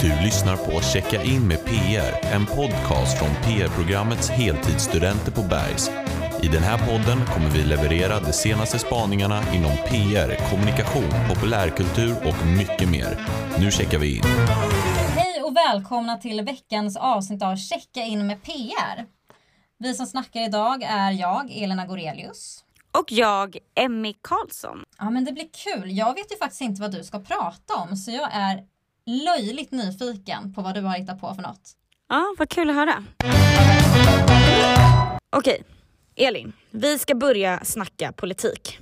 Du lyssnar på Checka in med PR, en podcast från PR-programmets heltidsstudenter på Bergs. I den här podden kommer vi leverera de senaste spaningarna inom PR, kommunikation, populärkultur och mycket mer. Nu checkar vi in. Hej och välkomna till veckans avsnitt av Checka in med PR. Vi som snackar idag är jag, Elena Gorelius. Och jag, Emmy Karlsson. Ja men det blir kul. Jag vet ju faktiskt inte vad du ska prata om så jag är löjligt nyfiken på vad du har hittat på för något. Ja, vad kul att höra. Okej, Elin. Vi ska börja snacka politik.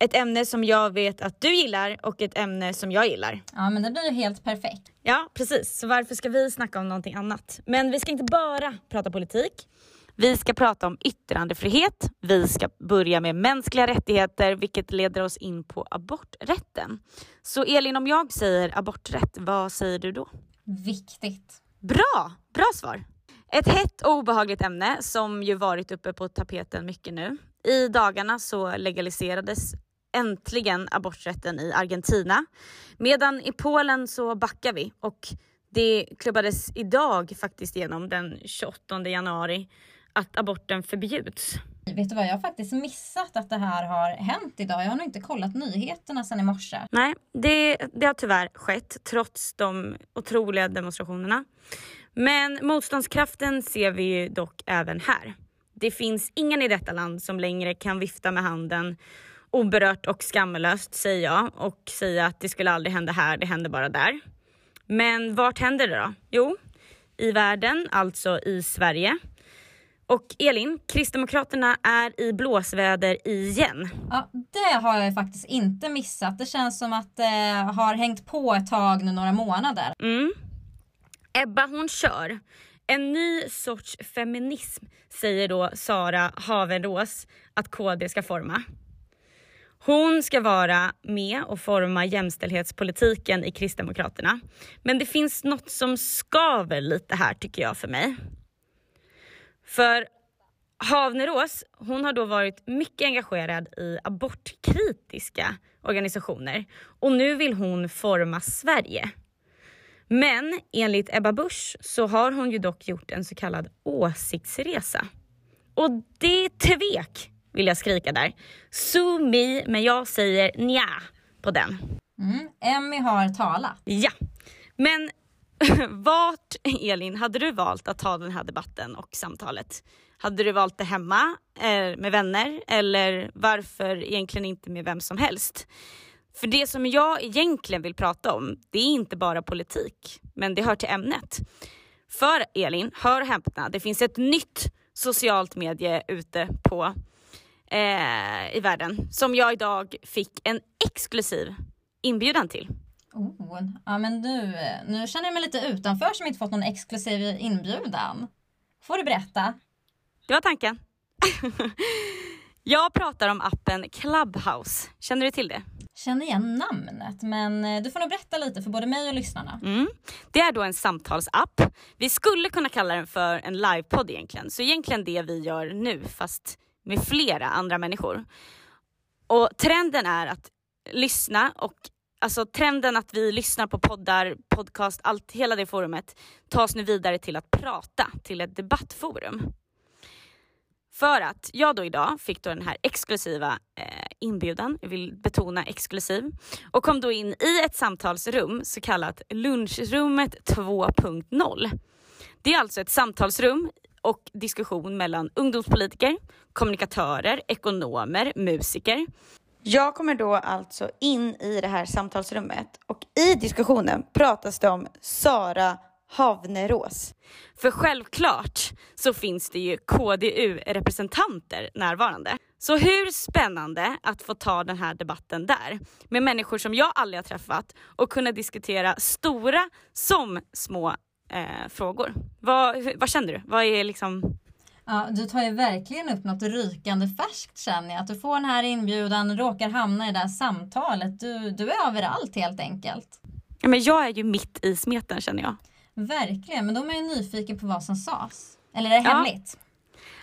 Ett ämne som jag vet att du gillar och ett ämne som jag gillar. Ja men det blir ju helt perfekt. Ja, precis. Så varför ska vi snacka om någonting annat? Men vi ska inte bara prata politik. Vi ska prata om yttrandefrihet. Vi ska börja med mänskliga rättigheter, vilket leder oss in på aborträtten. Så Elin, om jag säger aborträtt, vad säger du då? Viktigt. Bra! Bra svar. Ett hett och obehagligt ämne som ju varit uppe på tapeten mycket nu. I dagarna så legaliserades äntligen aborträtten i Argentina. Medan i Polen så backar vi och det klubbades idag faktiskt igenom den 28 januari att aborten förbjuds. Vet du vad, jag har faktiskt missat att det här har hänt idag. Jag har nog inte kollat nyheterna sedan i morse. Nej, det, det har tyvärr skett trots de otroliga demonstrationerna. Men motståndskraften ser vi ju dock även här. Det finns ingen i detta land som längre kan vifta med handen oberört och skamlöst säger jag och säga att det skulle aldrig hända här, det händer bara där. Men vart händer det då? Jo, i världen, alltså i Sverige. Och Elin, Kristdemokraterna är i blåsväder igen. Ja, det har jag faktiskt inte missat. Det känns som att det har hängt på ett tag nu, några månader. Mm. Ebba hon kör. En ny sorts feminism säger då Sara Havenrås att KD ska forma. Hon ska vara med och forma jämställdhetspolitiken i Kristdemokraterna. Men det finns något som skaver lite här tycker jag för mig. För Havnerås, hon har då varit mycket engagerad i abortkritiska organisationer och nu vill hon forma Sverige. Men enligt Ebba Busch så har hon ju dock gjort en så kallad åsiktsresa. Och det är tvek, vill jag skrika där. Sue me, men jag säger nja på den. Mm. Emmy har talat. Ja, men vart, Elin, hade du valt att ta den här debatten och samtalet? Hade du valt det hemma eh, med vänner eller varför egentligen inte med vem som helst? För det som jag egentligen vill prata om, det är inte bara politik, men det hör till ämnet. För Elin, hör och hämta, det finns ett nytt socialt medie ute på eh, i världen som jag idag fick en exklusiv inbjudan till. Oh, ja men nu, nu känner jag mig lite utanför som inte fått någon exklusiv inbjudan. Får du berätta? Det var tanken. jag pratar om appen Clubhouse. Känner du till det? Känner igen namnet, men eh, du får nog berätta lite för både mig och lyssnarna. Mm. Det är då en samtalsapp. Vi skulle kunna kalla den för en livepodd egentligen. Så egentligen det vi gör nu, fast med flera andra människor. Och trenden är att lyssna och alltså trenden att vi lyssnar på poddar, podcast, allt, hela det forumet tas nu vidare till att prata, till ett debattforum. För att jag då idag fick då den här exklusiva eh, inbjudan, jag vill betona exklusiv, och kom då in i ett samtalsrum så kallat lunchrummet 2.0. Det är alltså ett samtalsrum och diskussion mellan ungdomspolitiker, kommunikatörer, ekonomer, musiker. Jag kommer då alltså in i det här samtalsrummet och i diskussionen pratas det om Sara Havnerås. För självklart så finns det ju KDU-representanter närvarande. Så hur spännande att få ta den här debatten där med människor som jag aldrig har träffat och kunna diskutera stora som små eh, frågor. Vad, vad känner du? Vad är liksom Ja, du tar ju verkligen upp något rykande färskt känner jag. Att du får den här inbjudan, råkar hamna i det där samtalet. Du, du är överallt helt enkelt. Men jag är ju mitt i smeten känner jag. Verkligen, men då är man ju nyfiken på vad som sades. Eller är det ja. hemligt?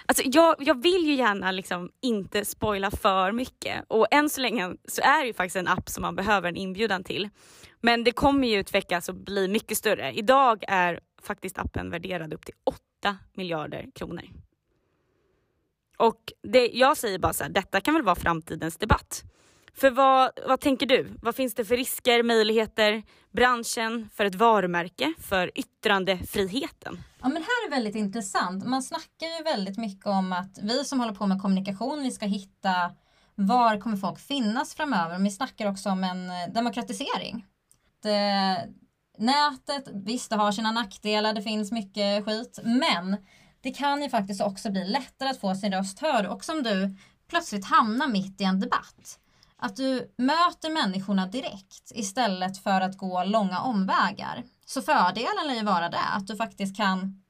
Alltså jag, jag vill ju gärna liksom inte spoila för mycket och än så länge så är det ju faktiskt en app som man behöver en inbjudan till. Men det kommer ju utvecklas och bli mycket större. Idag är faktiskt appen värderad upp till 8 miljarder kronor. Och det, jag säger bara så här, detta kan väl vara framtidens debatt. För vad, vad tänker du? Vad finns det för risker, möjligheter, branschen, för ett varumärke, för yttrandefriheten? Ja men här är väldigt intressant. Man snackar ju väldigt mycket om att vi som håller på med kommunikation, vi ska hitta var kommer folk finnas framöver? Vi snackar också om en eh, demokratisering. Det, eh, nätet, visst det har sina nackdelar, det finns mycket skit, men det kan ju faktiskt också bli lättare att få sin röst hörd och som du plötsligt hamnar mitt i en debatt. Att du möter människorna direkt istället för att gå långa omvägar. Så fördelen lär ju vara det, att du faktiskt kan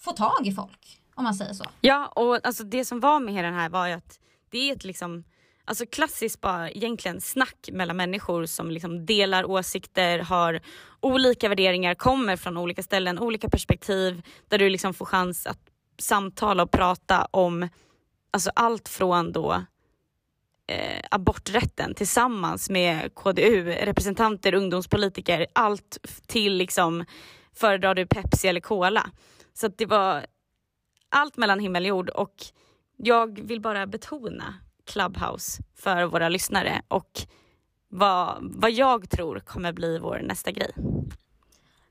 få tag i folk, om man säger så. Ja, och alltså det som var med den här var ju att det är ett liksom Alltså klassiskt bara egentligen snack mellan människor som liksom delar åsikter, har olika värderingar, kommer från olika ställen, olika perspektiv där du liksom får chans att samtala och prata om alltså allt från då eh, aborträtten tillsammans med KDU, representanter, ungdomspolitiker, allt till liksom föredrar du Pepsi eller Cola? Så det var allt mellan himmel och jord och jag vill bara betona Clubhouse för våra lyssnare och vad, vad jag tror kommer bli vår nästa grej.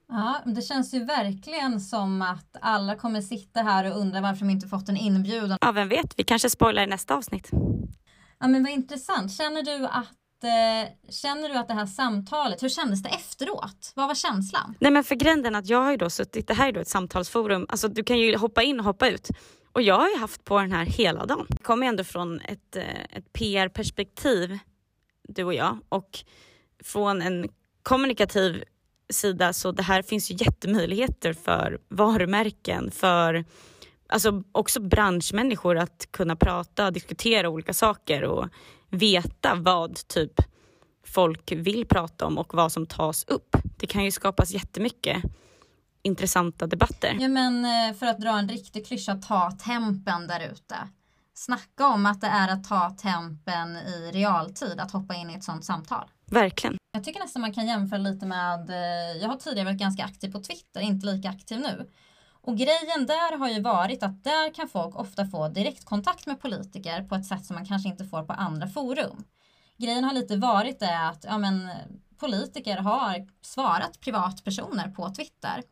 Ja, det känns ju verkligen som att alla kommer sitta här och undra varför de inte fått en inbjudan. Ja, vem vet, vi kanske spoilar i nästa avsnitt. Ja, men vad intressant. Känner du att eh, Känner du att det här samtalet, hur kändes det efteråt? Vad var känslan? Nej men för grejen att jag har ju då suttit, det här är då ett samtalsforum, alltså du kan ju hoppa in och hoppa ut. Och jag har ju haft på den här hela dagen. Det kommer ändå från ett, eh, ett PR-perspektiv, du och jag, och från en kommunikativ sida så det här finns ju jättemöjligheter för varumärken, för alltså också branschmänniskor att kunna prata diskutera olika saker och veta vad typ folk vill prata om och vad som tas upp. Det kan ju skapas jättemycket intressanta debatter. Ja men eh, för att dra en riktig klyscha, ta tempen där ute. Snacka om att det är att ta tempen i realtid, att hoppa in i ett sånt samtal. Verkligen. Jag tycker nästan man kan jämföra lite med, eh, jag har tidigare varit ganska aktiv på Twitter, inte lika aktiv nu. Och grejen där har ju varit att där kan folk ofta få direktkontakt med politiker på ett sätt som man kanske inte får på andra forum. Grejen har lite varit det att ja, men, politiker har svarat privatpersoner på Twitter.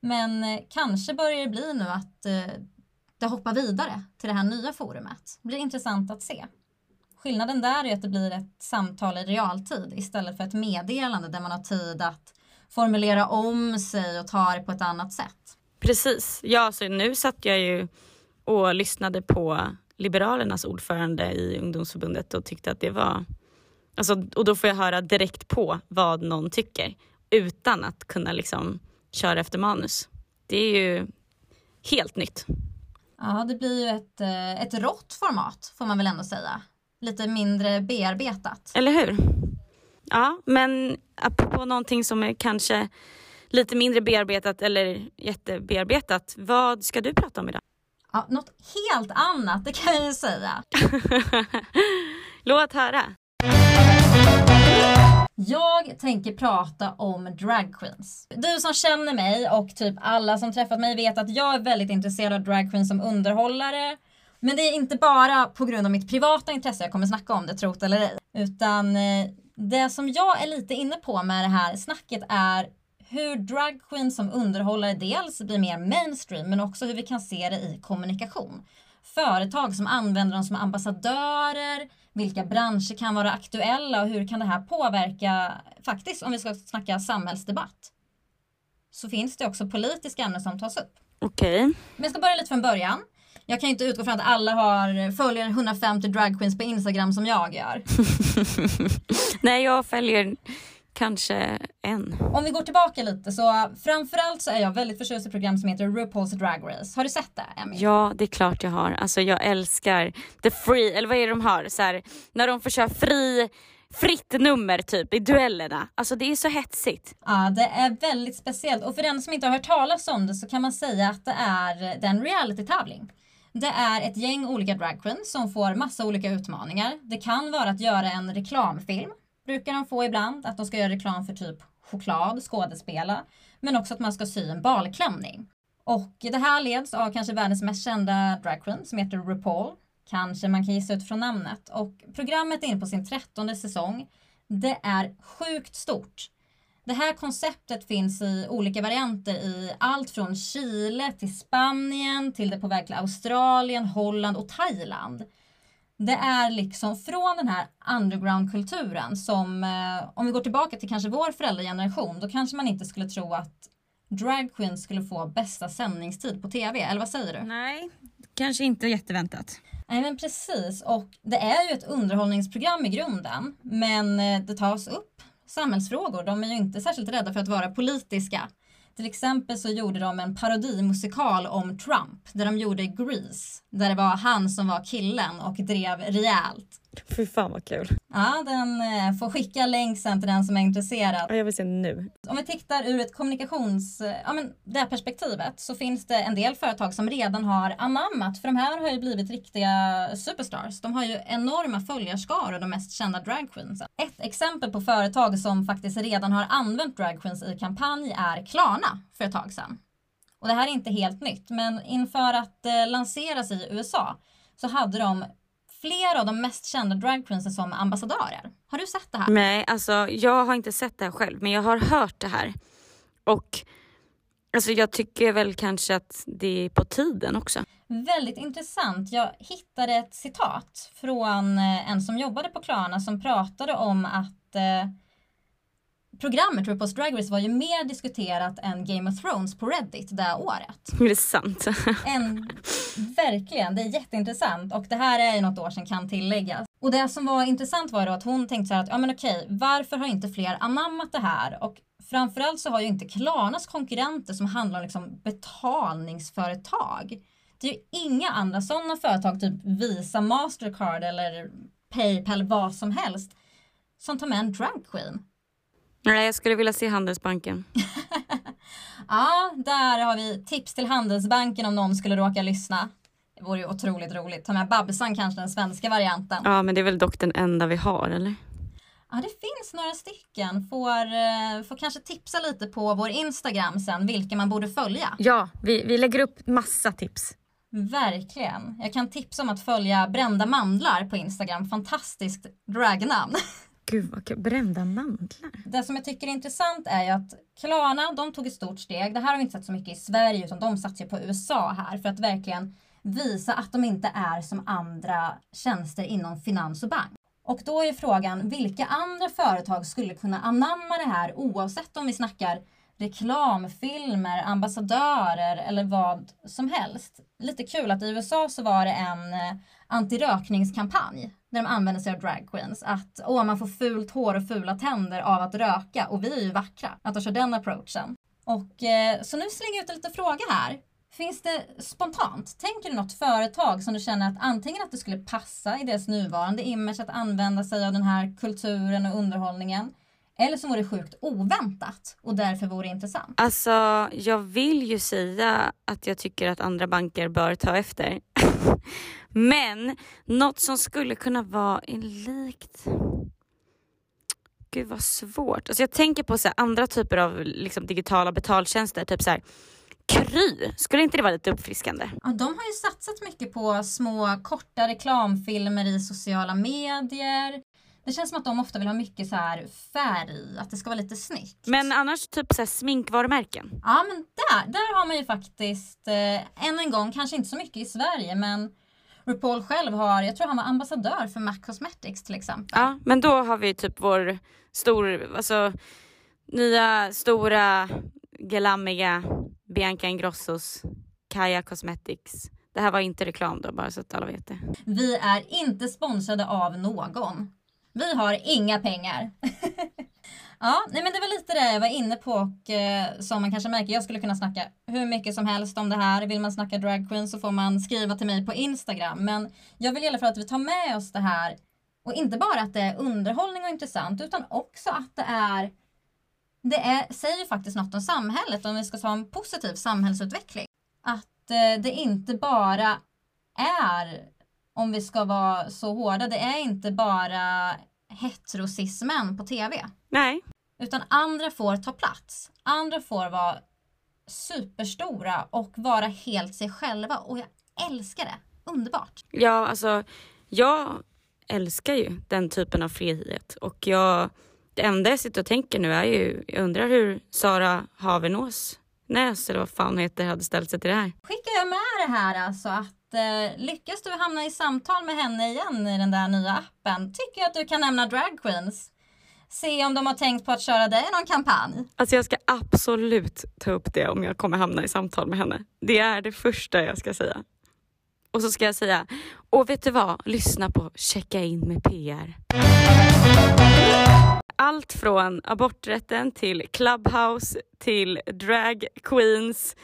Men eh, kanske börjar det bli nu att eh, det hoppar vidare till det här nya forumet. Det blir intressant att se. Skillnaden där är att det blir ett samtal i realtid istället för ett meddelande där man har tid att formulera om sig och ta det på ett annat sätt. Precis. Ja, så nu satt jag ju och lyssnade på Liberalernas ordförande i ungdomsförbundet och tyckte att det var... Alltså, och då får jag höra direkt på vad någon tycker utan att kunna liksom köra efter manus. Det är ju helt nytt. Ja, det blir ju ett, eh, ett rått format får man väl ändå säga. Lite mindre bearbetat. Eller hur? Ja, men apropå någonting som är kanske lite mindre bearbetat eller jättebearbetat. Vad ska du prata om idag? Ja, något helt annat, det kan jag ju säga. Låt höra. Jag tänker prata om dragqueens. Du som känner mig och typ alla som träffat mig vet att jag är väldigt intresserad av dragqueens som underhållare. Men det är inte bara på grund av mitt privata intresse jag kommer snacka om det, trot eller ej. Utan eh, det som jag är lite inne på med det här snacket är hur dragqueens som underhållare dels blir mer mainstream men också hur vi kan se det i kommunikation. Företag som använder dem som ambassadörer, vilka branscher kan vara aktuella och hur kan det här påverka, faktiskt om vi ska snacka samhällsdebatt, så finns det också politiska ämnen som tas upp. Okej. Okay. Men jag ska börja lite från början. Jag kan inte utgå från att alla har följer 150 dragqueens på Instagram som jag gör. Nej, jag följer kanske en. Om vi går tillbaka lite så framförallt så är jag väldigt förtjust i program som heter RuPaul's Drag Race. Har du sett det Emmy? Ja, det är klart jag har. Alltså jag älskar the free, eller vad är det de har? Så här, när de får köra fri fritt nummer typ i duellerna. Alltså det är så hetsigt. Ja, det är väldigt speciellt och för den som inte har hört talas om det så kan man säga att det är en reality-tävling. Det är ett gäng olika dragqueens som får massa olika utmaningar. Det kan vara att göra en reklamfilm, brukar de få ibland, att de ska göra reklam för typ choklad, skådespela, men också att man ska sy en balklänning. Och det här leds av kanske världens mest kända dragqueen som heter RuPaul. Kanske man kan gissa ut från namnet. Och programmet är inne på sin trettonde säsong. Det är sjukt stort. Det här konceptet finns i olika varianter i allt från Chile till Spanien till det på väg till Australien, Holland och Thailand. Det är liksom från den här undergroundkulturen som, eh, om vi går tillbaka till kanske vår föräldrageneration, då kanske man inte skulle tro att drag skulle få bästa sändningstid på TV, eller vad säger du? Nej, kanske inte jätteväntat. Nej men precis och det är ju ett underhållningsprogram i grunden men eh, det tas upp samhällsfrågor. De är ju inte särskilt rädda för att vara politiska. Till exempel så gjorde de en parodimusikal om Trump där de gjorde Grease. Där det var han som var killen och drev rejält. Fy fan vad kul. Ja, den eh, får skicka länk sen till den som är intresserad. Ja, jag vill se nu. Om vi tittar ur ett kommunikations... eh, Ja, men det perspektivet så finns det en del företag som redan har anammat, för de här har ju blivit riktiga superstars. De har ju enorma följarskaror, de mest kända dragqueensen. Ett exempel på företag som faktiskt redan har använt dragqueens i kampanj är Klarna för ett tag sedan. Och det här är inte helt nytt, men inför att eh, lanseras i USA så hade de flera av de mest kända dragqueensen som ambassadörer. Har du sett det här? Nej, alltså jag har inte sett det här själv men jag har hört det här. Och alltså jag tycker väl kanske att det är på tiden också. Väldigt intressant. Jag hittade ett citat från eh, en som jobbade på Klarna som pratade om att eh, programmet RuPaul's Drag Race var ju mer diskuterat än Game of Thrones på Reddit det året. Är det sant? En, verkligen, det är jätteintressant och det här är ju något år sedan kan tilläggas. Och det som var intressant var då att hon tänkte så här att ja men okej, varför har inte fler anammat det här? Och framförallt så har ju inte Klarnas konkurrenter som handlar om liksom betalningsföretag. Det är ju inga andra sådana företag, typ Visa, Mastercard eller Paypal, vad som helst, som tar med en dragqueen. Nej, jag skulle vilja se Handelsbanken. Ja, där har vi tips till Handelsbanken om någon skulle råka lyssna. Det vore ju otroligt roligt. Ta med Babsan kanske, den svenska varianten. Ja, men det är väl dock den enda vi har, eller? Ja, det finns några stycken. Får, eh, får kanske tipsa lite på vår Instagram sen vilka man borde följa. Ja, vi, vi lägger upp massa tips. Verkligen. Jag kan tipsa om att följa Brända Mandlar på Instagram. Fantastiskt dragnamn. Gud vad kul. Brända mandlar. Det som jag tycker är intressant är ju att Klarna, de tog ett stort steg. Det här har vi inte sett så mycket i Sverige utan de satsar ju på USA här för att verkligen visa att de inte är som andra tjänster inom finans och bank. Och då är frågan, vilka andra företag skulle kunna anamma det här oavsett om vi snackar reklamfilmer, ambassadörer eller vad som helst. Lite kul att i USA så var det en eh, antirökningskampanj när de använder sig av dragqueens. Att åh, man får fult hår och fula tänder av att röka och vi är ju vackra. Att de kör den approachen. Och eh, så nu slänger jag ut en liten fråga här. Finns det spontant, tänker du något företag som du känner att antingen att det skulle passa i deras nuvarande image att använda sig av den här kulturen och underhållningen eller som vore sjukt oväntat och därför vore intressant? Alltså, jag vill ju säga att jag tycker att andra banker bör ta efter. Men något som skulle kunna vara likt... Gud vad svårt. Alltså jag tänker på så andra typer av liksom, digitala betaltjänster, typ så här Kry, skulle inte det vara lite uppfriskande? Ja, de har ju satsat mycket på små korta reklamfilmer i sociala medier. Det känns som att de ofta vill ha mycket så här färg, att det ska vara lite snyggt. Men annars typ så sminkvarumärken. Ja men där, där har man ju faktiskt, eh, än en gång, kanske inte så mycket i Sverige men RuPaul själv har, jag tror han var ambassadör för MAC Cosmetics till exempel. Ja, men då har vi typ vår stor, alltså nya stora glammiga Bianca Ingrossos Kaja Cosmetics. Det här var inte reklam då, bara så att alla vet det. Vi är inte sponsrade av någon. Vi har inga pengar. ja, nej men det var lite det jag var inne på och eh, som man kanske märker, jag skulle kunna snacka hur mycket som helst om det här. Vill man snacka dragqueen så får man skriva till mig på Instagram. Men jag vill i alla fall att vi tar med oss det här och inte bara att det är underhållning och intressant utan också att det är det är, säger faktiskt något om samhället om vi ska ta en positiv samhällsutveckling. Att eh, det inte bara är, om vi ska vara så hårda, det är inte bara heterosismen på TV. Nej, Utan andra får ta plats. Andra får vara superstora och vara helt sig själva. Och jag älskar det. Underbart. ja alltså jag älskar ju den typen av frihet och jag, det enda jag sitter och tänker nu är ju, jag undrar hur Sara Havenås Näs eller vad fan heter hade ställt sig till det här. Skickar jag med det här alltså att eh, lyckas du hamna i samtal med henne igen i den där nya appen tycker jag att du kan nämna drag queens. Se om de har tänkt på att köra dig i någon kampanj. Alltså jag ska absolut ta upp det om jag kommer hamna i samtal med henne. Det är det första jag ska säga. Och så ska jag säga, och vet du vad? Lyssna på Checka in med PR. Allt från aborträtten till Clubhouse till drag queens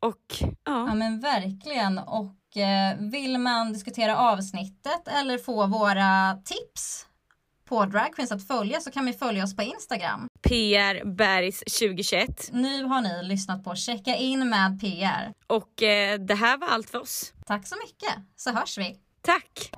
och Ja ja, men verkligen och eh, vill man diskutera avsnittet eller få våra tips på drag queens att följa så kan vi följa oss på Instagram. PR Bergs 2021. Nu har ni lyssnat på Checka in med PR. Och eh, det här var allt för oss. Tack så mycket så hörs vi. Tack!